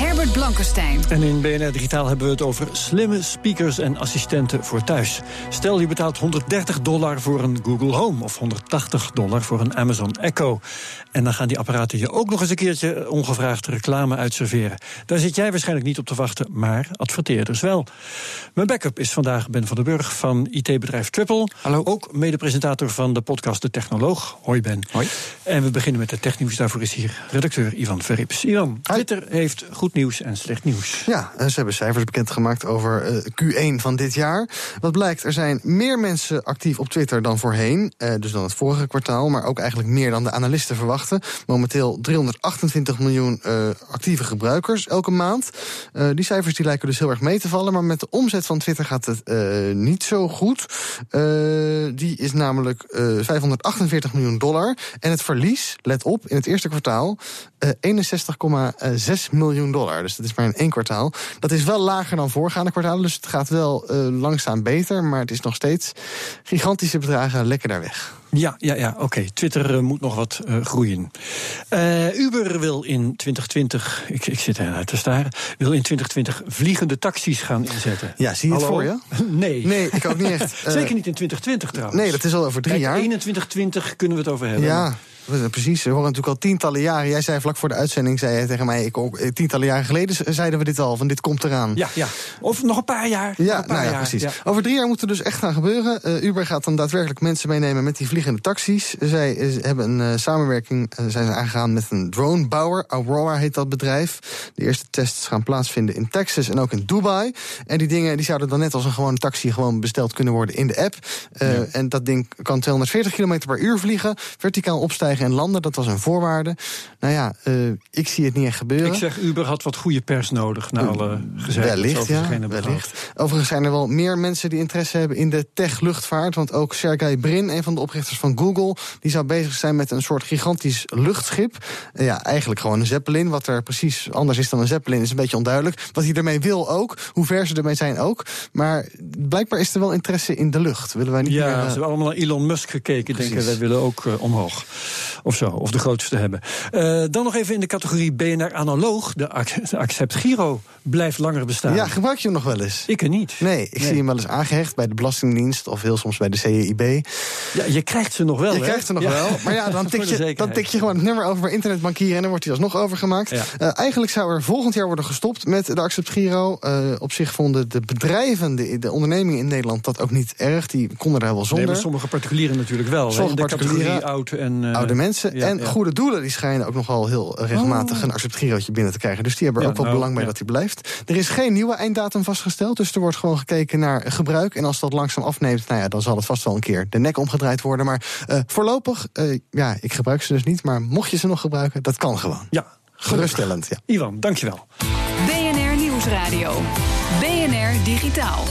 Herbert Blankenstein. En in BNR Digitaal hebben we het over slimme speakers en assistenten voor thuis. Stel je betaalt 130 dollar voor een Google Home of 180 dollar voor een Amazon Echo. En dan gaan die apparaten je ook nog eens een keertje ongevraagd reclame uitserveren. Daar zit jij waarschijnlijk niet op te wachten, maar adverteerders wel. Mijn backup is vandaag Ben van den Burg van IT-bedrijf Triple. Hallo. Ook mede-presentator van de podcast De Technoloog. Hoi Ben. Hoi. En we beginnen met de technieuws. Daarvoor is hier redacteur Ivan Verrips. Ivan, Twitter heeft goed nieuws en slecht nieuws. Ja, ze hebben cijfers bekendgemaakt over eh, Q1 van dit jaar. Wat blijkt, er zijn meer mensen actief op Twitter dan voorheen. eh, dus dan het vorige kwartaal, maar ook eigenlijk meer dan de analisten verwachten. Momenteel 328 miljoen eh, actieve gebruikers elke maand. Die cijfers die lijken dus heel erg mee te vallen. Maar met de omzet van Twitter gaat het niet zo goed. Die is namelijk eh 548 miljoen dollar. En het verlies, let op, in het eerste kwartaal eh 61,6 miljoen dollar. Dus dat is maar in één kwartaal. Dat is wel lager dan voorgaande kwartalen. Dus het gaat wel eh, langzaam beter. Maar het is nog steeds gigantische bedragen lekker daar weg. Ja, ja, ja, oké. Twitter eh, moet nog wat eh, groeien. Uber wil in 2020, ik, ik zit er te staren, wil in 2020 vliegende taxis gaan inzetten. Ja, zie je het voor je? Nee. Nee, ik ook niet echt. Zeker niet in 2020 trouwens. Nee, dat is al over drie Kijk, jaar. 21, 20 kunnen we het over hebben. Ja, precies. We horen natuurlijk al tientallen jaren. Jij zei vlak voor de uitzending zei jij tegen mij... Ik, ook, eh, tientallen jaren geleden zeiden we dit al, van dit komt eraan. Ja, ja. Of nog een paar jaar. Ja, een paar nou ja, jaar. precies. Ja. Over drie jaar moet er dus echt gaan gebeuren. Eh, Uber gaat dan daadwerkelijk mensen meenemen met die vliegende taxis. Zij eh, hebben een samenwerking, zijn ze aangegaan met een dronebouwer. Aurora heet dat bedrijf. De eerste tests gaan plaatsvinden in Texas en ook in Dubai. En die dingen die zouden dan net als een gewone taxi gewoon besteld kunnen worden in de app. En dat ding kan 240 km per uur vliegen, verticaal opstijgen en landen. Dat was een voorwaarde. Nou ja, eh, ik zie het niet echt gebeuren. Ik zeg, Uber had wat goede pers nodig na alle dat ze Wellicht, ja. Wellicht. Overigens zijn er wel meer mensen die interesse hebben in de tech-luchtvaart. Want ook Sergey Brin, een van de oprichters van Google... die zou bezig zijn met een soort gigantisch luchtschip. Eh, Ja, eigenlijk gewoon een Zeppelin. Wat er precies anders is dan een Zeppelin is een beetje onduidelijk. Wat hij ermee wil ook. Hoe ver ze ermee zijn ook. Maar blijkbaar is er wel interesse in de lucht. Willen wij niet meer... Ja, eh, ze hebben allemaal naar Elon Musk gekeken. Denken, wij willen ook eh, omhoog. Of zo, of de grootste hebben. Eh, dan nog even in de categorie BNR Analoog. De, de Accept Giro blijft langer bestaan. ja, gebruik je hem nog wel eens? Ik er niet. Nee, ik zie hem wel eens aangehecht bij de Belastingdienst... of heel soms bij de CEIB. Ja, je krijgt ze nog wel, Je hè? krijgt er nog Ja. wel. Maar ja, dan tik, je, dan tik je gewoon het nummer over bij internetbankieren... en dan wordt hij alsnog overgemaakt. Ja. Eh, eigenlijk zou er volgend jaar worden gestopt met de Accept Giro. Eh, op zich vonden de bedrijven, de, de ondernemingen in Nederland... dat ook niet erg. Die konden daar wel Nee, zonder. maar sommige particulieren natuurlijk wel. Sommige de particulieren, oud en... eh, Oude mensen ja, en goede doelen die schijnen ook nogal heel regelmatig een accept girootje binnen te krijgen. Dus die hebben er ook wel nou, belang bij dat die blijft. Er is geen nieuwe einddatum vastgesteld, dus er wordt gewoon gekeken naar gebruik. En als dat langzaam afneemt, nou ja, dan zal het vast wel een keer de nek omgedraaid worden. Maar eh, voorlopig, eh, ja, ik gebruik ze dus niet. Maar mocht je ze nog gebruiken, dat kan gewoon. Ja, Geruststellend, ja. Ivan, dankjewel. BNR Nieuwsradio. BNR Digitaal.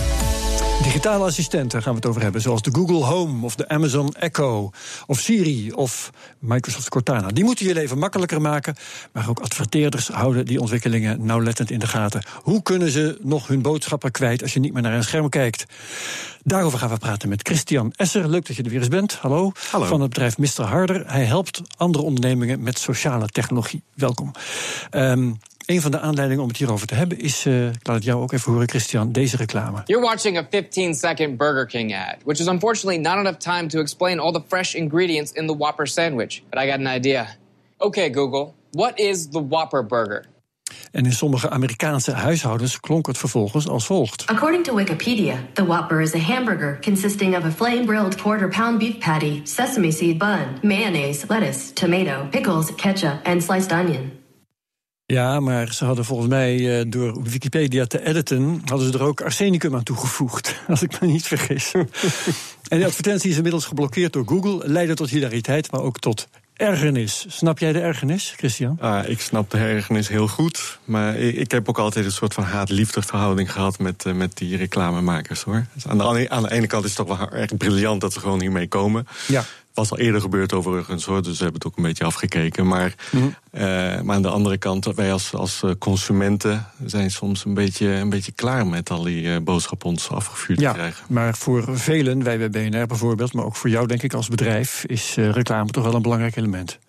Digitale assistenten gaan we het over hebben, zoals de Google Home of de Amazon Echo of Siri of Microsoft Cortana. Die moeten je leven makkelijker maken, maar ook adverteerders houden die ontwikkelingen nauwlettend in de gaten. Hoe kunnen ze nog hun boodschappen kwijt als je niet meer naar een scherm kijkt? Daarover gaan we praten met Christian Esser. Leuk dat je er weer eens bent. Hallo. Hallo. Van het bedrijf Mr. Harder. Hij helpt andere ondernemingen met sociale technologie. Welkom. Ehm, een van de aanleidingen om het hierover te hebben is, eh, ik laat het jou ook even horen, Christian, deze reclame. You're watching a 15 second Burger King ad, which is unfortunately not enough time to explain all the fresh ingredients in the Whopper sandwich. But I got an idea. Okay, Google, what is the Whopper burger? En in sommige Amerikaanse huishoudens klonk het vervolgens als volgt. According to Wikipedia, the Whopper is a hamburger consisting of a flame grilled quarter pound beef patty, sesame seed bun, mayonnaise, lettuce, tomato, pickles, ketchup, and sliced onion. Ja, maar ze hadden volgens mij eh, door Wikipedia te editen... hadden ze er ook arsenicum aan toegevoegd, als ik me niet vergis. en de advertentie is inmiddels geblokkeerd door Google... leidde tot hilariteit, maar ook tot ergernis. Snap jij de ergernis, Christian? Ah, ik snap de ergernis heel goed. Maar ik, ik heb ook altijd een soort van haat-liefdesverhouding gehad met, uh, met die reclamemakers hoor. Dus aan, de, aan de ene kant is het toch wel echt briljant dat ze gewoon hiermee komen. Ja was al eerder gebeurd overigens hoor, dus we hebben het ook een beetje afgekeken. Maar, mm -hmm. uh, maar aan de andere kant, wij als, als consumenten zijn soms een beetje, een beetje klaar met al die uh, boodschappen ons afgevuurd ja, te krijgen. Maar voor velen, wij bij BNR bijvoorbeeld, maar ook voor jou denk ik als bedrijf, is reclame toch wel een belangrijk element.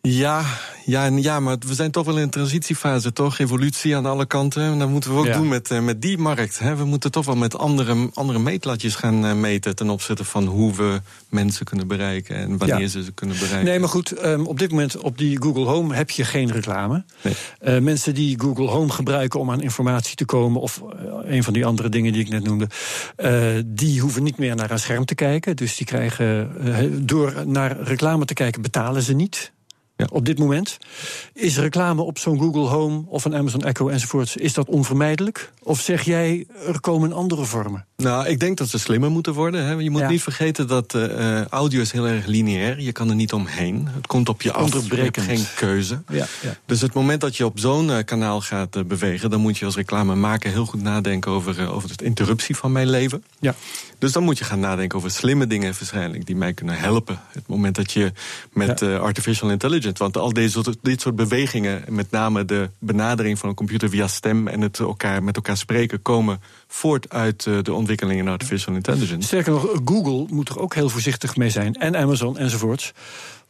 Ja, ja, ja, maar we zijn toch wel in een transitiefase, toch? Evolutie aan alle kanten. En dat moeten we ook ja. doen met, uh, met die markt. Hè? We moeten toch wel met andere, andere meetlatjes gaan uh, meten... ten opzichte van hoe we mensen kunnen bereiken... en wanneer ja. ze ze kunnen bereiken. Nee, maar goed, um, op dit moment op die Google Home heb je geen reclame. Nee. Uh, mensen die Google Home gebruiken om aan informatie te komen... of een van die andere dingen die ik net noemde... die hoeven niet meer naar een scherm te kijken. Dus die krijgen, door naar reclame te kijken, betalen ze niet... Ja. Op dit moment. Is reclame op zo'n Google Home of een Amazon Echo enzovoorts, is dat onvermijdelijk? Of zeg jij, er komen andere vormen? Nou, ik denk dat ze slimmer moeten worden. Hè. Je moet Ja. niet vergeten dat uh, audio is heel erg lineair. Je kan er niet omheen. Het komt op je af. Je hebt geen keuze. Ja. Dus het moment dat je op zo'n eh, kanaal gaat eh, bewegen... dan moet je als reclamemaker heel goed nadenken over, eh, over de interruptie van mijn leven. Ja. Dus dan moet je gaan nadenken over slimme dingen waarschijnlijk... die mij kunnen helpen. Het moment dat je met eh, artificial intelligence... want al deze, dit soort bewegingen... met name de benadering van een computer via stem... en het elkaar, met elkaar spreken komen voort uit eh, de ontwikkeling in artificial intelligence. Sterker nog, Google moet er ook heel voorzichtig mee zijn. En Amazon enzovoorts.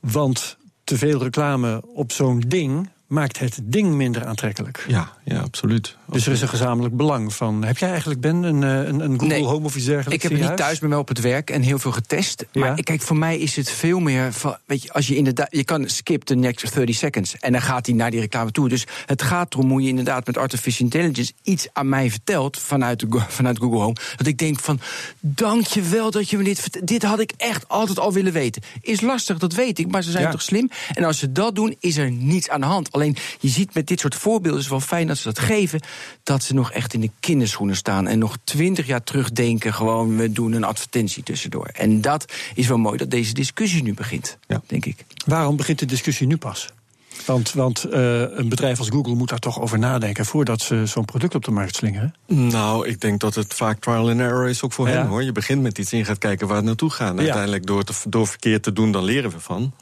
Want te veel reclame op zo'n ding maakt het ding minder aantrekkelijk. Ja, ja, absoluut. Dus er is een gezamenlijk belang van. Heb jij eigenlijk, Ben, een, eh, een, een Google Nee. Home of iets dergelijks? Ik heb het niet huis? thuis bij mij op het werk en heel veel getest. Ja. Maar kijk, voor mij is het veel meer van. Weet je, als je inderdaad. Je kan skip the next 30 seconds. En dan gaat hij naar die reclame toe. Dus het gaat erom hoe je inderdaad met artificial intelligence iets aan mij vertelt. vanuit, vanuit Google Home. Dat ik denk van. Dank je wel dat je me dit vertelt. Dit had ik echt altijd al willen weten. Is lastig, dat weet ik. Maar ze zijn Ja. toch slim. En als ze dat doen, is er niets aan de hand. Alleen je ziet met dit soort voorbeelden. is wel fijn dat ze dat geven. Dat ze nog echt in de kinderschoenen staan. En nog twintig jaar terugdenken. Gewoon, we doen een advertentie tussendoor. En dat is wel mooi dat deze discussie nu begint. Ja. Denk ik. Waarom begint de discussie nu pas? Want, want eh, een bedrijf als Google moet daar toch over nadenken voordat ze zo'n product op de markt slingeren. Nou, ik denk dat het vaak trial and error is ook voor Ja. hen hoor. Je begint met iets en je gaat kijken waar het naartoe gaat. Ja. Uiteindelijk door, te, door verkeerd te doen, dan leren we van.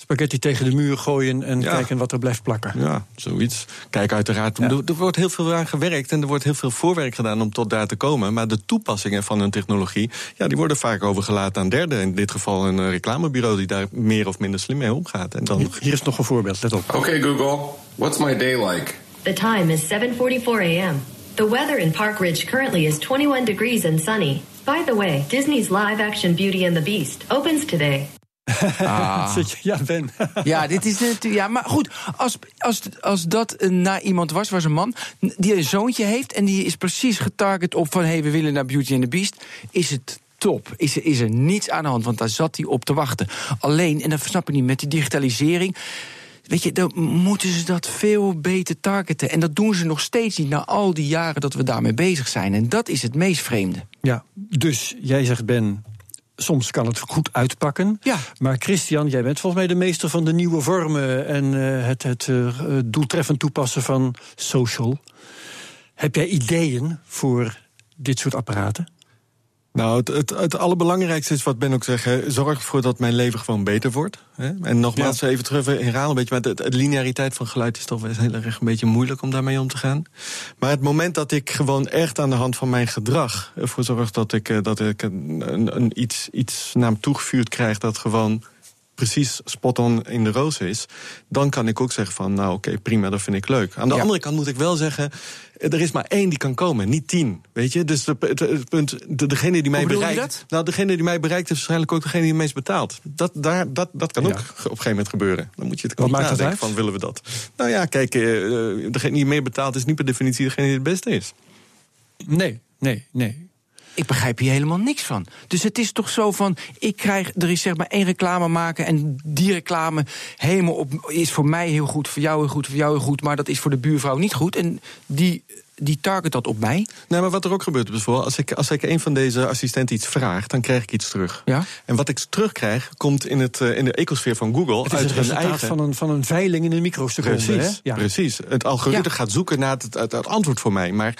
Spaghetti tegen de muur gooien en Ja. kijken wat er blijft plakken. Ja, zoiets. Kijk, uiteraard, Ja. er, er wordt heel veel aan gewerkt... en er wordt heel veel voorwerk gedaan om tot daar te komen. Maar de toepassingen van een technologie... Ja, die worden vaak overgelaten aan derden. In dit geval een eh, reclamebureau die daar meer of minder slim mee omgaat. En dan Hier is nog een voorbeeld, let op. Okay, Google, what's my day like? The time is 7:44 a.m. The weather in Park Ridge currently is 21 degrees and sunny. By the way, Disney's live-action Beauty and the Beast opens today. Ah. Ja, Ben. Ja, dit is natuurlijk. Ja, maar goed, als, als, als dat na iemand was, was een man die een zoontje heeft en die is precies getarget op van hé, hey, we willen naar Beauty and the Beast, is het top. Is, er- is er niets aan de hand, want daar zat hij op te wachten. Alleen, en dat snap ik niet, met die digitalisering. Weet je, dan moeten ze dat veel beter targeten. En dat doen ze nog steeds niet na al die jaren dat we daarmee bezig zijn. En dat is het meest vreemde. Ja, dus jij zegt Ben, soms kan het goed uitpakken. Ja. Maar Christian, jij bent volgens mij de meester van de nieuwe vormen en eh, het, het eh, doeltreffend toepassen van social. Heb jij ideeën voor dit soort apparaten? Nou, het, het, het allerbelangrijkste is wat Ben ook zegt. hè, Zorg ervoor dat mijn leven gewoon beter wordt. Hè? En nogmaals, even terug herhalen een beetje. Maar de, de lineariteit van geluid is toch wel eens heel erg een beetje moeilijk om daarmee om te gaan. Maar het moment dat ik gewoon echt aan de hand van mijn gedrag ervoor zorg dat ik, eh, dat ik een, een, een iets, iets naar hem toegevuurd krijg dat gewoon precies spot-on in de roos is, dan kan ik ook zeggen van, nou oké, prima, dat vind ik leuk. Aan de Ja. andere kant moet ik wel zeggen, er is maar één die kan komen, niet tien. Weet je, dus de, het, het punt, de, degene die mij bereikt, nou degene die mij bereikt is waarschijnlijk ook degene die het meest betaalt. Dat, daar, dat, dat kan Ja. ook op een gegeven moment gebeuren. Dan moet je het dat nadenken van, willen we dat? Nou ja, kijk, eh, eh, degene die meer betaalt is niet per definitie degene die het beste is. Nee, nee, nee. Ik begrijp hier helemaal niks van. Dus het is toch zo van, ik krijg, er is zeg maar één reclame maken... en die reclame helemaal op, is voor mij heel goed, voor jou heel goed, voor jou heel goed... maar dat is voor de buurvrouw niet goed. En die die target dat op mij. Nee, maar wat er ook gebeurt bijvoorbeeld, als ik, als ik een van deze assistenten iets vraag, dan krijg ik iets terug. Ja? En wat ik terugkrijg, komt in, het, eh, in de ecosfeer van Google Het is uit het hun resultaat eigen. van een, van een veiling in een microseconde. hè? Precies, Ja. precies. Het algoritme Ja. gaat zoeken naar het, het, het antwoord voor mij. Maar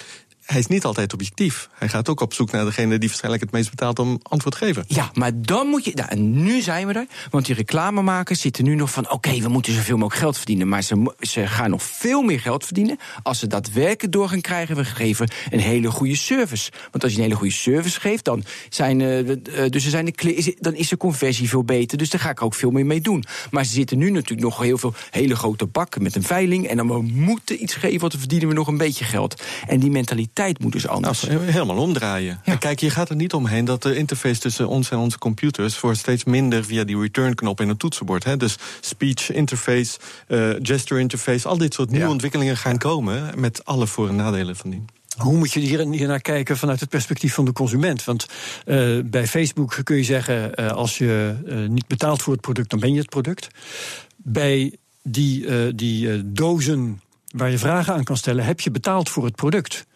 hij is niet altijd objectief. Hij gaat ook op zoek naar degene die waarschijnlijk het meest betaalt om antwoord te geven. Ja, maar dan moet je. Nou, en nu zijn we er. Want die reclamemakers zitten nu nog van. Oké, we moeten zoveel mogelijk geld verdienen. Maar ze, ze gaan nog veel meer geld verdienen. als ze daadwerkelijk door gaan krijgen. We geven een hele goede service. Want als je een hele goede service geeft. dan, zijn, eh, eh, dus er zijn de, dan is de conversie veel beter. Dus daar ga ik ook veel meer mee doen. Maar ze zitten nu natuurlijk nog heel veel hele grote bakken met een veiling. En dan we moeten iets geven, want dan verdienen we nog een beetje geld. En die mentaliteit moet dus Nou, anders. he- helemaal omdraaien. Ja. En kijk, je gaat er niet omheen dat de interface tussen ons en onze computers wordt steeds minder via die return-knop in het toetsenbord. Hè. Dus speech interface, eh, gesture interface, al dit soort nieuwe Ja. ontwikkelingen gaan komen met alle voor- en nadelen van die. Hoe moet je hier, hier naar kijken vanuit het perspectief van de consument? Want eh, bij Facebook kun je zeggen: eh, als je niet betaalt voor het product, dan ben je het product. Bij die, die dozen waar je vragen aan kan stellen, heb je betaald voor het product?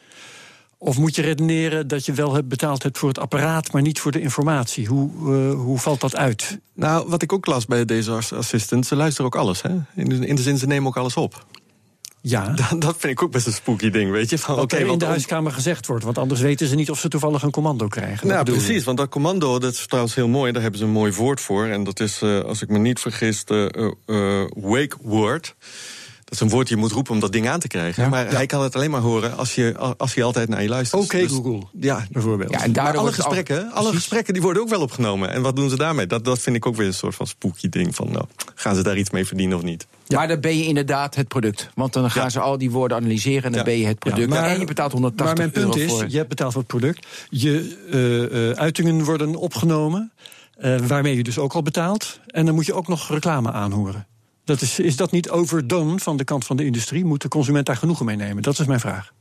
Of moet je redeneren dat je wel hebt betaald hebt voor het apparaat, maar niet voor de informatie? Hoe, eh, hoe valt dat uit? Nou, wat ik ook las bij deze ass- assistant, ze luisteren ook alles. Hè? In, de, in de zin, ze nemen ook alles op. Ja, Dat, dat vind ik ook best een spooky ding, weet je. Van, wat oké, er in de huiskamer gezegd wordt. Want anders weten ze niet of ze toevallig een commando krijgen. Nou, je. precies, want dat commando, dat is trouwens heel mooi. Daar hebben ze een mooi woord voor. En dat is, eh, als ik me niet vergis, de eh, wake word. Dat is een woord die je moet roepen om dat ding aan te krijgen. Ja. maar hij kan het alleen maar horen als je, als hij altijd naar je luistert. Oké, Dus- Google. Ja, Bijvoorbeeld. Ja, en maar daardoor alle al- gesprekken, alle gesprekken die worden ook wel opgenomen. En wat doen ze daarmee? Dat, dat vind ik ook weer een soort van spooky ding. Van, nou, gaan ze daar iets mee verdienen of niet? Maar dan ben je inderdaad het product. Want dan gaan Ja. ze al die woorden analyseren en dan Ja. ben je het product. Ja, maar- en je betaalt 180 Maar mijn punt is, voor. je hebt betaald voor het product. Je eh, eh, uitingen worden opgenomen, eh, waarmee je dus ook al betaalt. En dan moet je ook nog reclame aanhoren. Dat is, is dat niet overdone van de kant van de industrie? Moet de consument daar genoegen mee nemen? Dat is mijn vraag.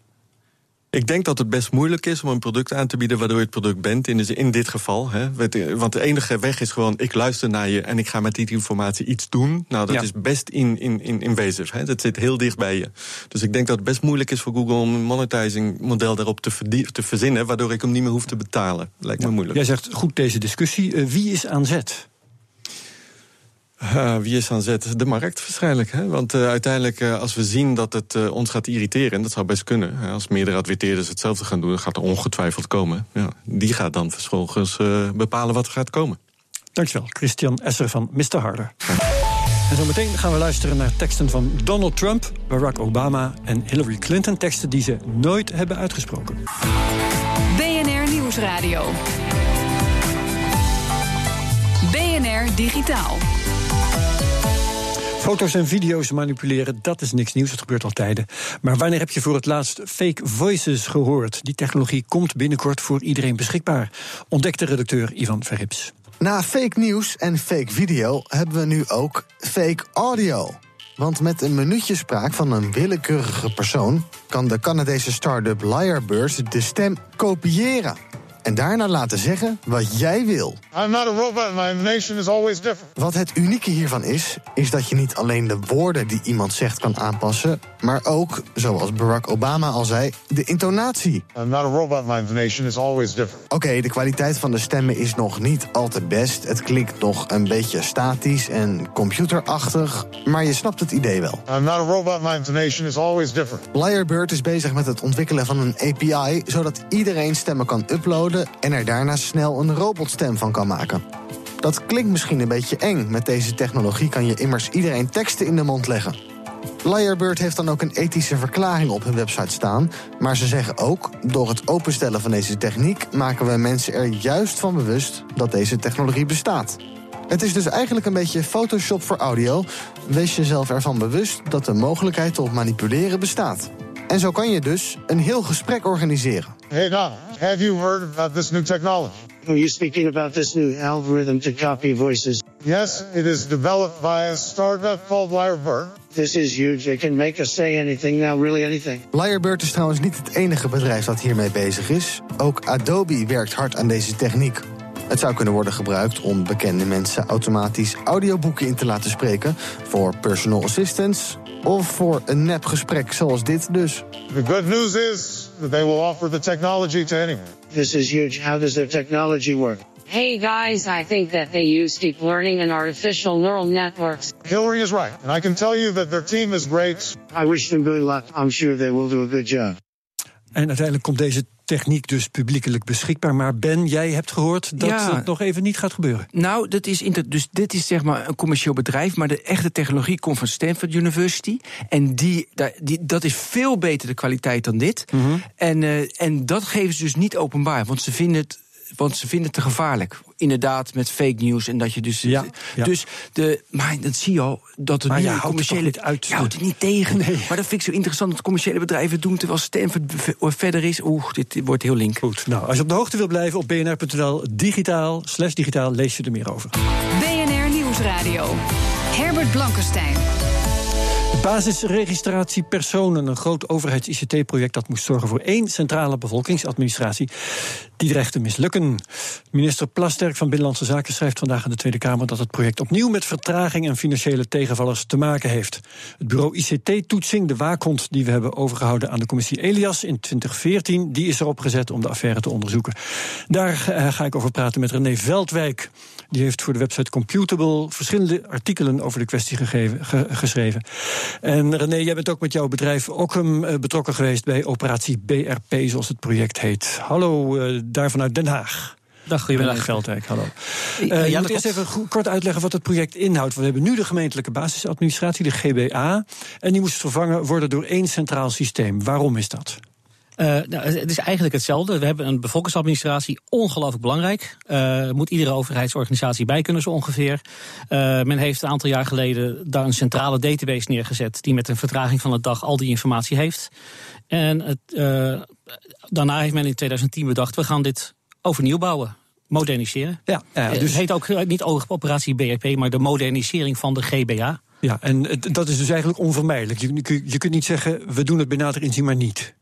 Ik denk dat het best moeilijk is om een product aan te bieden waardoor je het product bent. In, de, in dit geval. Hè. Weet- Want de enige weg is gewoon: ik luister naar je en ik ga met die informatie iets doen. Nou, dat Ja. is best in, in, in. Hè. Dat zit heel dicht bij je. Dus ik denk dat het best moeilijk is voor Google om een monetizing model daarop te, te verzinnen. Waardoor ik hem niet meer hoef te betalen. Lijkt me moeilijk. Jij zegt goed deze discussie. Eh, wie is aan zet? Uh, wie is aan zet? De markt waarschijnlijk. Hè? Want uh, uiteindelijk, uh, als we zien dat het uh, ons gaat irriteren... en dat zou best kunnen, hè? als meerdere adverteerders hetzelfde gaan doen... dan gaat er ongetwijfeld komen. Ja, die gaat dan vervolgens uh, bepalen wat er gaat komen. Dankjewel, Christian Esser van Mr. Harder. En zometeen gaan we luisteren naar teksten van Donald Trump, Barack Obama en Hillary Clinton. Teksten die ze nooit hebben uitgesproken. BNR Nieuwsradio. BNR Digitaal. Foto's en video's manipuleren, dat is niks nieuws, het gebeurt al tijden. Maar wanneer heb je voor het laatst fake voices gehoord? Die technologie komt binnenkort voor iedereen beschikbaar, ontdekte redacteur Ivan Verrips. Na fake nieuws en fake video hebben we nu ook fake audio. Want met een minuutjespraak van een willekeurige persoon kan de Canadese start-up de stem kopiëren. En daarna laten zeggen wat jij wil. I'm not a robot. My nation is always different. Wat het unieke hiervan is, is dat je niet alleen de woorden die iemand zegt kan aanpassen, maar ook, zoals Barack Obama al zei, de intonatie. I'm not a robot. My nation is always different. Oké, okay, de kwaliteit van de stemmen is nog niet al te best. Het klinkt nog een beetje statisch en computerachtig, maar je snapt het idee wel. I'm not a robot. My nation is always different. Lyrebird is bezig met het ontwikkelen van een API, zodat iedereen stemmen kan uploaden en er daarna snel een robotstem van kan maken. Dat klinkt misschien een beetje eng. Met deze technologie kan je immers iedereen teksten in de mond leggen. Lyrebird heeft dan ook een ethische verklaring op hun website staan. Maar ze zeggen ook: door het openstellen van deze techniek maken we mensen er juist van bewust dat deze technologie bestaat. Het is dus eigenlijk een beetje Photoshop voor audio. Wees jezelf ervan bewust dat de mogelijkheid tot manipuleren bestaat. En zo kan je dus een heel gesprek organiseren. Hey, Donna, have you heard about this new technology? Are you speaking about this new algorithm to copy voices? Yes, it is developed by a startup called Lyrebird. This is huge. They can make us say anything now, really anything. Lyrebird is trouwens niet het enige bedrijf dat hiermee bezig is. Ook Adobe werkt hard aan deze techniek. Het zou kunnen worden gebruikt om bekende mensen automatisch audioboeken in te laten spreken. Voor personal assistants of voor een nepgesprek zoals dit dus. The good news is that they will offer the technology to anyone. This is huge. How does their technology work? Hey guys, I think that they use deep learning and artificial neural networks. Hillary is right, and I can tell you that their team is great. I wish them good luck. I'm sure they will do a good job. En uiteindelijk komt deze techniek dus publiekelijk beschikbaar. Maar Ben, jij hebt gehoord dat Ja. het nog even niet gaat gebeuren. Nou, dat is dus dit is zeg maar een commercieel bedrijf, maar de echte technologie komt van Stanford University. En die, dat is veel beter de kwaliteit dan dit. en, eh, en dat geven ze dus niet openbaar, want ze vinden het. Want ze vinden het te gevaarlijk. Inderdaad, met fake news. En dat je dus. Ja, ja. dus de, maar dat zie je al. Dat er Maar nu het commerciële. niet uit? Je houdt het niet tegen. Maar dat vind ik zo interessant dat commerciële bedrijven het doen. Terwijl Stanford verder is. Oeh, dit wordt heel link. Goed, nou, als je op de hoogte wil blijven op bnr.nl digitaal, slash digitaal, lees je er meer over. BNR Nieuwsradio. Herbert Blankenstein. Basisregistratie personen, een groot overheids-ICT-project dat moest zorgen voor één centrale bevolkingsadministratie. Die dreigt te mislukken. Minister Plasterk van Binnenlandse Zaken schrijft vandaag aan de Tweede Kamer dat het project opnieuw met vertraging en financiële tegenvallers te maken heeft. Het bureau ICT-toetsing, de waakhond die we hebben overgehouden aan de commissie Elias in 2014, die is erop gezet om de affaire te onderzoeken. Daar eh, ga ik over praten met René Veldwijk. Die heeft voor de website Computable verschillende artikelen over de kwestie gegeven, ge- geschreven. En René, jij bent ook met jouw bedrijf Ockham eh, betrokken geweest bij operatie BRP, zoals het project heet. Hallo, eh, daar vanuit Den Haag. Dag, goedemiddag. Veldwijk, hallo. Eh, Eh, je ja, moet eerst even kort uitleggen wat het project inhoudt. We hebben nu de gemeentelijke basisadministratie, de GBA. En die moest vervangen worden door één centraal systeem. Waarom is dat? Eh, nou, het is eigenlijk hetzelfde. We hebben een bevolkingsadministratie, ongelooflijk belangrijk. Eh moet iedere overheidsorganisatie bij kunnen zo ongeveer. Eh, men heeft een aantal jaar geleden daar een centrale database neergezet... die met een vertraging van de dag al die informatie heeft. En het, daarna heeft men in 2010 bedacht... we gaan dit overnieuw bouwen, moderniseren. Ja, ja, dus- Het heet ook niet operatie BRP, maar de modernisering van de GBA. Ja, en dat is dus eigenlijk onvermijdelijk. Je, je, je kunt niet zeggen, we doen het bij nader inzien, maar niet.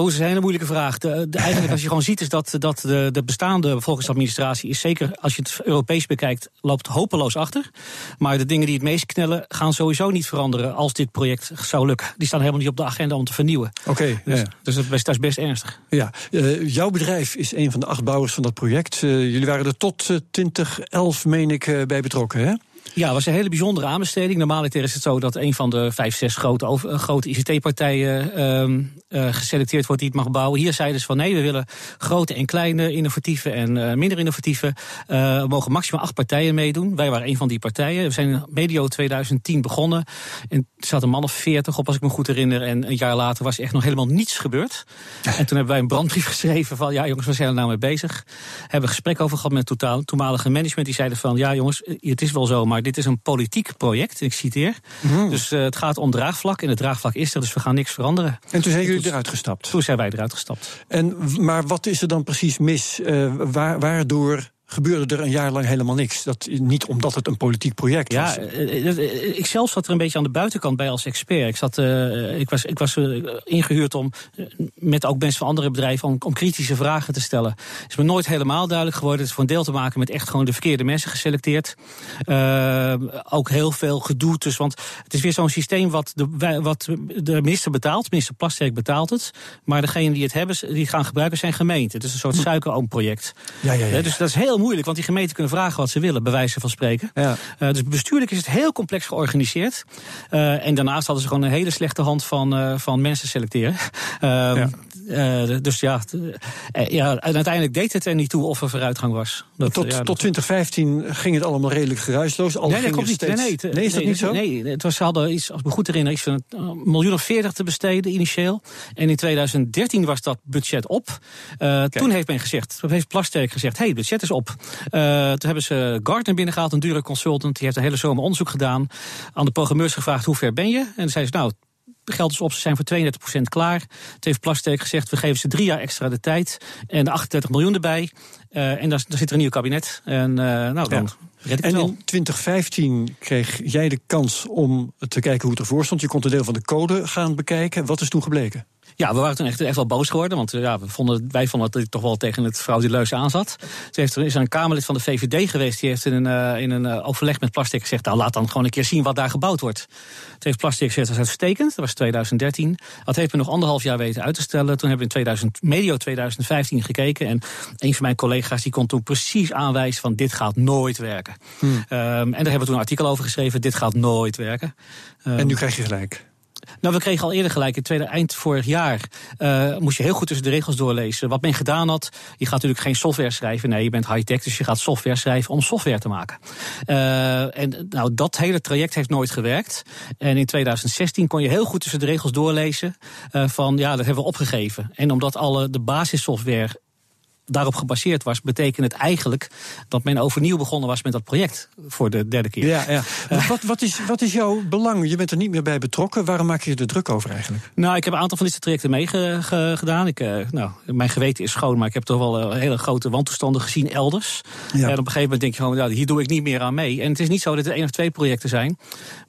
Oh, dat is een hele moeilijke vraag. De, de- eigenlijk, als je gewoon ziet, is dat, dat de, de bestaande bevolkingsadministratie is zeker, als je het Europees bekijkt, loopt hopeloos achter. Maar de dingen die het meest knellen, gaan sowieso niet veranderen als dit project zou lukken. Die staan helemaal niet op de agenda om te vernieuwen. Oké, Dus, ja. dus dat, is best, dat is best ernstig. Ja, eh, jouw bedrijf is een van de acht bouwers van dat project. Eh, jullie waren er tot eh, 2011, meen ik, eh, bij betrokken, hè? Ja, het was een hele bijzondere aanbesteding. Normaliter is het zo dat een van de vijf, zes grote, eh, grote ICT-partijen ehm, eh, geselecteerd wordt die het mag bouwen. Hier zeiden ze van nee, we willen grote en kleine, innovatieve en eh, minder innovatieve. Er mogen maximaal acht partijen meedoen. Wij waren een van die partijen. We zijn medio 2010 begonnen. En er zat een man of veertig op, als ik me goed herinner. En een jaar later was er echt nog helemaal niets gebeurd. En toen hebben wij een brandbrief geschreven van ja jongens, we zijn er nou mee bezig. Hebben een gesprek over gehad met totaal, toenmalige management. Die zeiden van ja jongens, het is wel zo, maar dit is een politiek project. Ik citeer. Dus eh, het gaat om draagvlak en het draagvlak is er, dus we gaan niks veranderen. En toen zijn jullie eruit gestapt. Toen zijn wij eruit gestapt. En, maar wat is er dan precies mis? Waar, waardoor gebeurde er een jaar lang helemaal niks? Dat, niet omdat het een politiek project was. Ja, eh, eh, eh, ik zelf zat er een beetje aan de buitenkant bij als expert. Ik, zat, ik was, ik was eh, ingehuurd om met ook mensen van andere bedrijven om, om kritische vragen te stellen. Het is me nooit helemaal duidelijk geworden. Het is voor een deel te maken met echt gewoon de verkeerde mensen geselecteerd. Ook heel veel gedoe. Dus, want het is weer zo'n systeem wat de, wat de minister betaalt. Minister Plasterk betaalt het. Maar degene die het hebben, die gaan gebruiken, zijn gemeenten. Het is een soort suikeroompproject. Ja, ja, ja, Eh, Dus dat is heel moeilijk, want die gemeenten kunnen vragen wat ze willen, bij wijze van spreken. Ja. Eh, dus bestuurlijk is het heel complex georganiseerd. Eh, en daarnaast hadden ze gewoon een hele slechte hand van, eh, van mensen selecteren. Ehm, eh, dus ja, eh, ja, en uiteindelijk deed het er niet toe of er vooruitgang was. Dat, tot, ja, tot 2015 ging het allemaal redelijk geruisloos. Al nee, dat er niet. Nee, steeds- nee, nee, is dat niet zo? Nee, het was, ze hadden iets, als ik me goed herinner, iets van een miljoen of veertig te besteden initieel. En in 2013 was dat budget op. Eh, toen heeft men gezegd, toen heeft Plasterk gezegd, hey, het budget is op. Eh, toen hebben ze Gartner binnengehaald, een dure consultant. Die heeft een hele zomer onderzoek gedaan. Aan de programmeurs gevraagd, hoe ver ben je? En dan zei ze, nou, geld is op, ze zijn voor 32% klaar. Toen heeft Plasterk gezegd, we geven ze drie jaar extra de tijd. En de 38 miljoen erbij. Uh, en daar, daar, zit er een nieuw kabinet. En uh, nou, dan ja. En in 2015 kreeg jij de kans om te kijken hoe het ervoor stond. Je kon een deel van de code gaan bekijken. Wat is toen gebleken? Ja, we waren toen echt, echt wel boos geworden. Want ja, we vonden, wij vonden dat hij toch wel tegen het frauduleus aanzat. Ze heeft, er is een Kamerlid van de VVD geweest. Die heeft in een, uh, in een uh, overleg met Plastic gezegd... nou, laat dan gewoon een keer zien wat daar gebouwd wordt. Toen heeft Plastic gezegd, dat is uitstekend. Dat was 2013. Dat heeft me nog anderhalf jaar weten uit te stellen. Toen hebben we in 2000, medio 2015 gekeken. En een van mijn collega's die kon toen precies aanwijzen... van dit gaat nooit werken. Hmm. Um, en daar hebben we toen een artikel over geschreven. Dit gaat nooit werken. Um, en nu krijg je gelijk. Nou, we kregen al eerder gelijk, in tweede, eind vorig jaar uh, moest je heel goed tussen de regels doorlezen. Wat men gedaan had, je gaat natuurlijk geen software schrijven. Nee, je bent high-tech, dus je gaat software schrijven om software te maken. Uh, en nou, dat hele traject heeft nooit gewerkt. En in 2016 kon je heel goed tussen de regels doorlezen uh, van ja, dat hebben we opgegeven. En omdat alle de basissoftware daarop gebaseerd was, betekent het eigenlijk dat men overnieuw begonnen was met dat project voor de derde keer. Ja, ja. Uh, wat, wat, is, wat is jouw belang? Je bent er niet meer bij betrokken. Waarom maak je er druk over eigenlijk? Nou, ik heb een aantal van deze trajecten meegedaan. Ik, uh, nou, mijn geweten is schoon, maar ik heb toch wel hele grote wantoestanden gezien elders. Ja. En op een gegeven moment denk je gewoon, nou, hier doe ik niet meer aan mee. En het is niet zo dat er één of twee projecten zijn,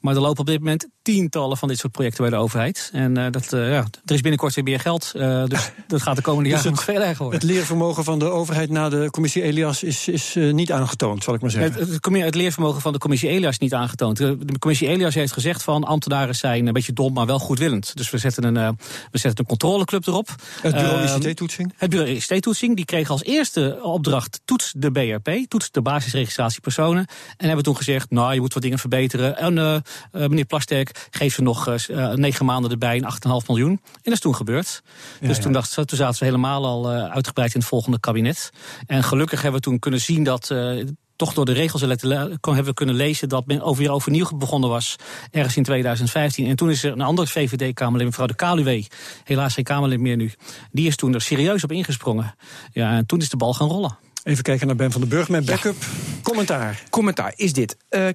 maar er lopen op dit moment tientallen van dit soort projecten bij de overheid. En uh, dat, ja, er is binnenkort weer meer geld, dus dat gaat de komende jaren dus nog veel erger worden. Het leervermogen van van de overheid na de commissie Elias is, is uh, niet aangetoond, zal ik maar zeggen. Het, het, het, leervermogen van de commissie Elias is niet aangetoond. De commissie Elias heeft gezegd van ambtenaren zijn een beetje dom, maar wel goedwillend. Dus we zetten een, uh, we zetten een controleclub erop. Het bureau uh, ICT-toetsing? Het bureau ICT-toetsing, die kreeg als eerste opdracht toets de BRP, toets de basisregistratie personen. En hebben toen gezegd, nou je moet wat dingen verbeteren. En uh, meneer Plasterk, geef ze nog negen maanden erbij en 8,5 miljoen. En dat is toen gebeurd. Ja, dus ja. Toen, dacht, toen zaten ze helemaal al uitgebreid in het volgende kabinet. En gelukkig hebben we toen kunnen zien dat. Uh, toch door de regels hebben we kunnen lezen dat men over, weer overnieuw begonnen was. Ergens in 2015. En toen is er een andere VVD-Kamerlid, mevrouw de Kaluwe. Helaas geen Kamerlid meer nu. Die is toen er serieus op ingesprongen. Ja, en toen is de bal gaan rollen. Even kijken naar Ben van den Burg met backup. Ja. Commentaar. Commentaar is dit. Uh,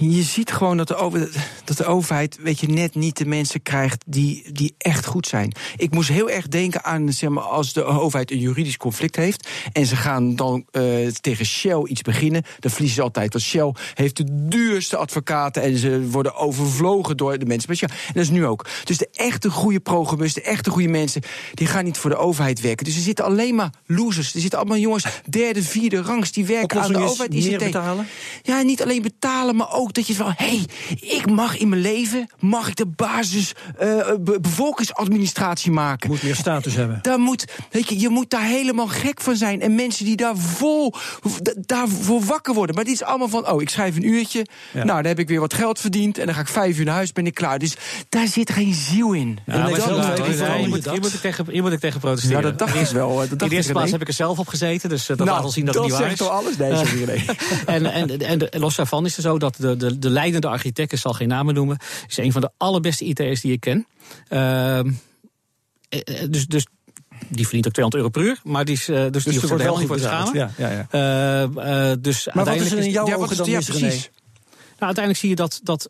je ziet gewoon dat de, over, dat de overheid weet je, net niet de mensen krijgt die, die echt goed zijn. Ik moest heel erg denken aan zeg maar, als de overheid een juridisch conflict heeft. en ze gaan dan uh, tegen Shell iets beginnen. dan verliezen ze altijd. Want Shell heeft de duurste advocaten. en ze worden overvlogen door de mensen. Maar ja, en dat is nu ook. Dus de echte goede programmeurs, de echte goede mensen. die gaan niet voor de overheid werken. Dus er zitten alleen maar losers. Er zitten allemaal jongens derde, vierde rangs die werken aan de overheid. Meer betalen? Ja, niet alleen betalen, maar ook dat je van... hé, hey, ik mag in mijn leven, mag ik de basis uh, be bevolkingsadministratie maken. Moet meer status hebben. Daar moet, weet je, je moet daar helemaal gek van zijn. En mensen die daar vol, daarvoor wakker worden. Maar dit is allemaal van, oh, ik schrijf een uurtje. Ja. Nou, dan heb ik weer wat geld verdiend. En dan ga ik vijf uur naar huis, ben ik klaar. Dus daar zit geen ziel in. Ja, nou, hier, moet, hier, moet ik tegen, hier moet ik tegen protesteren. Ja, dat dacht ik wel. Dat in de eerste plaats heb ik er zelf op gezeten. Dus dat nou, laat al zien dat, dat het niet waar is. Dat alles? Nee, sorry, nee. en, en, en, en los daarvan is het zo dat de, de, de leidende architect, ik zal geen namen noemen, is een van de allerbeste IT'ers die ik ken. Uh, dus, dus die verdient ook 200 euro per uur, maar die is, dus, dus die wordt wel niet voor te schamen. Ja, ja, ja. Uh, uh, dus maar wat is er in jouw ja, ogen dan ja, precies. Nou, uiteindelijk zie je dat, dat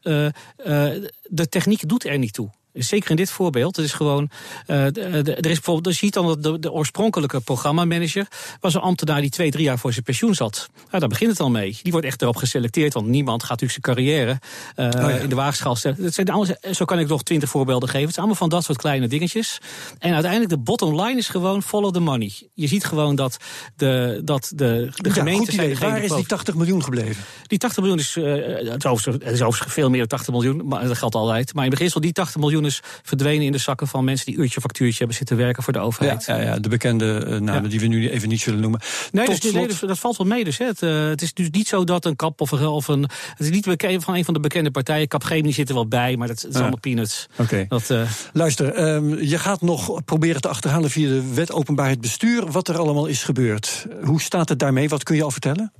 de techniek doet er niet toe. Zeker in dit voorbeeld. Het is gewoon. Uh, er is bijvoorbeeld. Je ziet dan dat de, de oorspronkelijke programmamanager. was een ambtenaar die twee, drie jaar voor zijn pensioen zat. Nou, daar begint het al mee. Die wordt echt erop geselecteerd. Want niemand gaat natuurlijk zijn carrière. Uh, oh ja. in de waagschaal stellen. zijn alles, zo kan ik nog twintig voorbeelden geven. Het is allemaal van dat soort kleine dingetjes. En uiteindelijk de bottom line is gewoon follow the money. Je ziet gewoon dat de, dat de, de ja, gemeente. Waar is die 80 miljoen gebleven? Die 80 miljoen is. Uh, het, is overigens, het is overigens veel meer dan 80 miljoen. Maar dat geldt altijd. Maar in beginsel die 80 miljoen is verdwenen in de zakken van mensen die uurtje factuurtje hebben zitten werken voor de overheid. Ja, ja, ja de bekende uh, namen die we nu even niet zullen noemen. Nee, dus, nee dus, dat valt wel mee. Dus, hè. Het, uh, het, is dus niet zo dat een kap of een. Of een het is niet bekend van een van de bekende partijen. Capgemini zit er wel bij, maar dat, dat is allemaal peanuts. Oké. Okay. Uh, Luister, um, je gaat nog proberen te achterhalen via de wet openbaarheid bestuur wat er allemaal is gebeurd. Hoe staat het daarmee? Wat kun je al vertellen?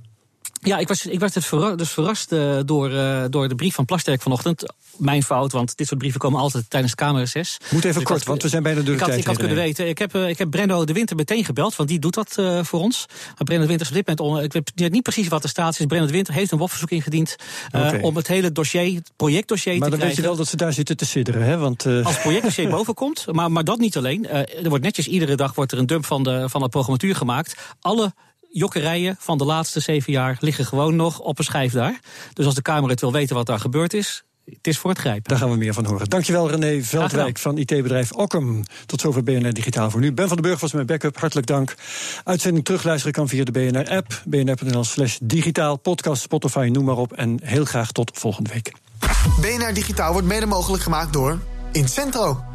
Ja, ik was, ik was dus verrast, dus verrast uh, door, uh, door de brief van Plasterk vanochtend. Mijn fout, want dit soort brieven komen altijd tijdens Kamerreces. Moet even dus kort, had, want we zijn bijna door de ik had, tijd Ik had kunnen weten. Ik heb, uh, ik heb Brendo de Winter meteen gebeld, want die doet dat voor ons. Maar Brendo de Winter is op dit moment... On, ik weet niet precies wat de staat is. Brendo de Winter heeft een WOP-verzoek ingediend... Okay. om het hele dossier, het projectdossier maar te krijgen. Maar dan weet je wel dat ze daar zitten te sidderen, hè? Want, Als het projectdossier boven komt, maar, maar dat niet alleen. er wordt netjes iedere dag wordt er een dump van de, van de programmatuur gemaakt. Alle jokkerijen van de laatste zeven jaar liggen gewoon nog op een schijf daar. Dus als de Kamer het wil weten wat daar gebeurd is, het is voor het grijpen. Daar gaan we meer van horen. Dankjewel René Veldwijk van IT-bedrijf Ockham. Tot zover BNR Digitaal voor nu. Ben van den Burg was mijn backup. Hartelijk dank. Uitzending terugluisteren kan via de BNR-app. bnr.nl slash digitaal, podcast, Spotify, noem maar op. En heel graag tot volgende week. BNR Digitaal wordt mede mogelijk gemaakt door Incentro.